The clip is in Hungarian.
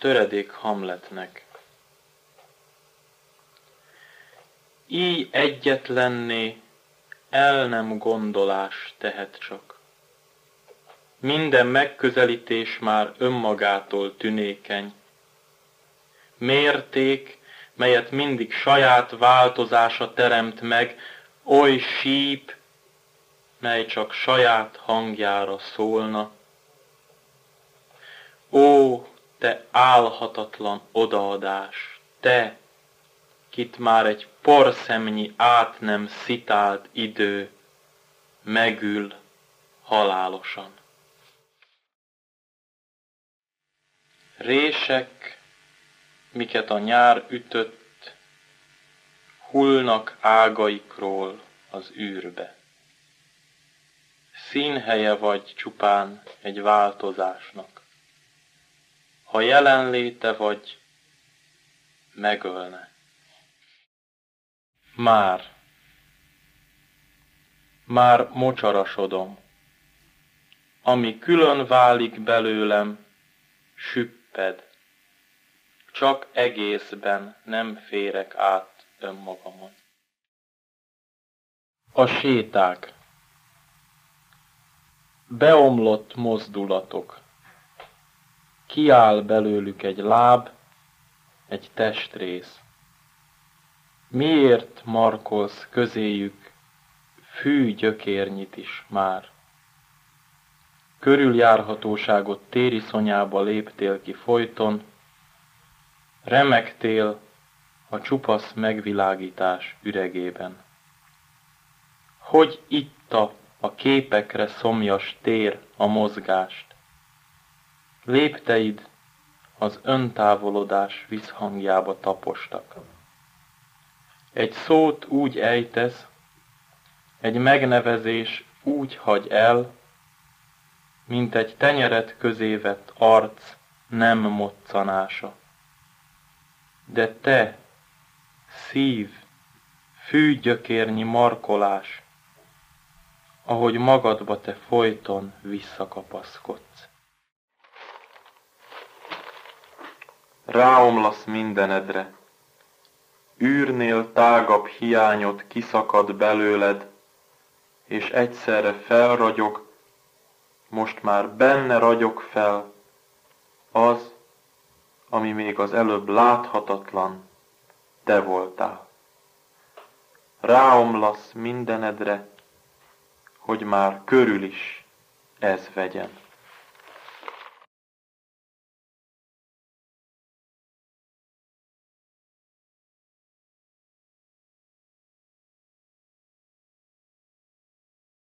Töredék Hamletnek. Így egyetlenné el nem gondolás tehet csak. Minden megközelítés már önmagától tünékeny. Mérték, melyet mindig saját változása teremt meg, oly síp, mely csak saját hangjára szólna. Te álhatatlan odaadás, te, kit már egy porszemnyi át nem szitált idő, megül halálosan. Rések, miket a nyár ütött, hullnak ágaikról az űrbe. Színhelye vagy csupán egy változásnak. Ha jelenléte vagy, megölne. Már. Már mocsarasodom. Ami külön válik belőlem, süpped. Csak egészben nem férek át önmagamon. A séták. Beomlott mozdulatok. Kiáll belőlük egy láb, egy testrész. Miért markolsz közéjük fű gyökérnyit is már? Körüljárhatóságot tériszonyába léptél ki folyton, remektél a csupasz megvilágítás üregében. Hogy itta a képekre szomjas tér a mozgást? Lépteid az öntávolodás visszhangjába tapostak. Egy szót úgy ejtesz, egy megnevezés úgy hagy el, mint egy tenyeret közévet arc nem moccanása. De te, szív, fűgyökérnyi markolás, ahogy magadba te folyton visszakapaszkodsz. Ráomlasz mindenedre, űrnél tágabb hiányot kiszakad belőled, és egyszerre felragyog, most már benne ragyog fel, az, ami még az előbb láthatatlan, te voltál. Ráomlasz mindenedre, hogy már körül is ez vegyen.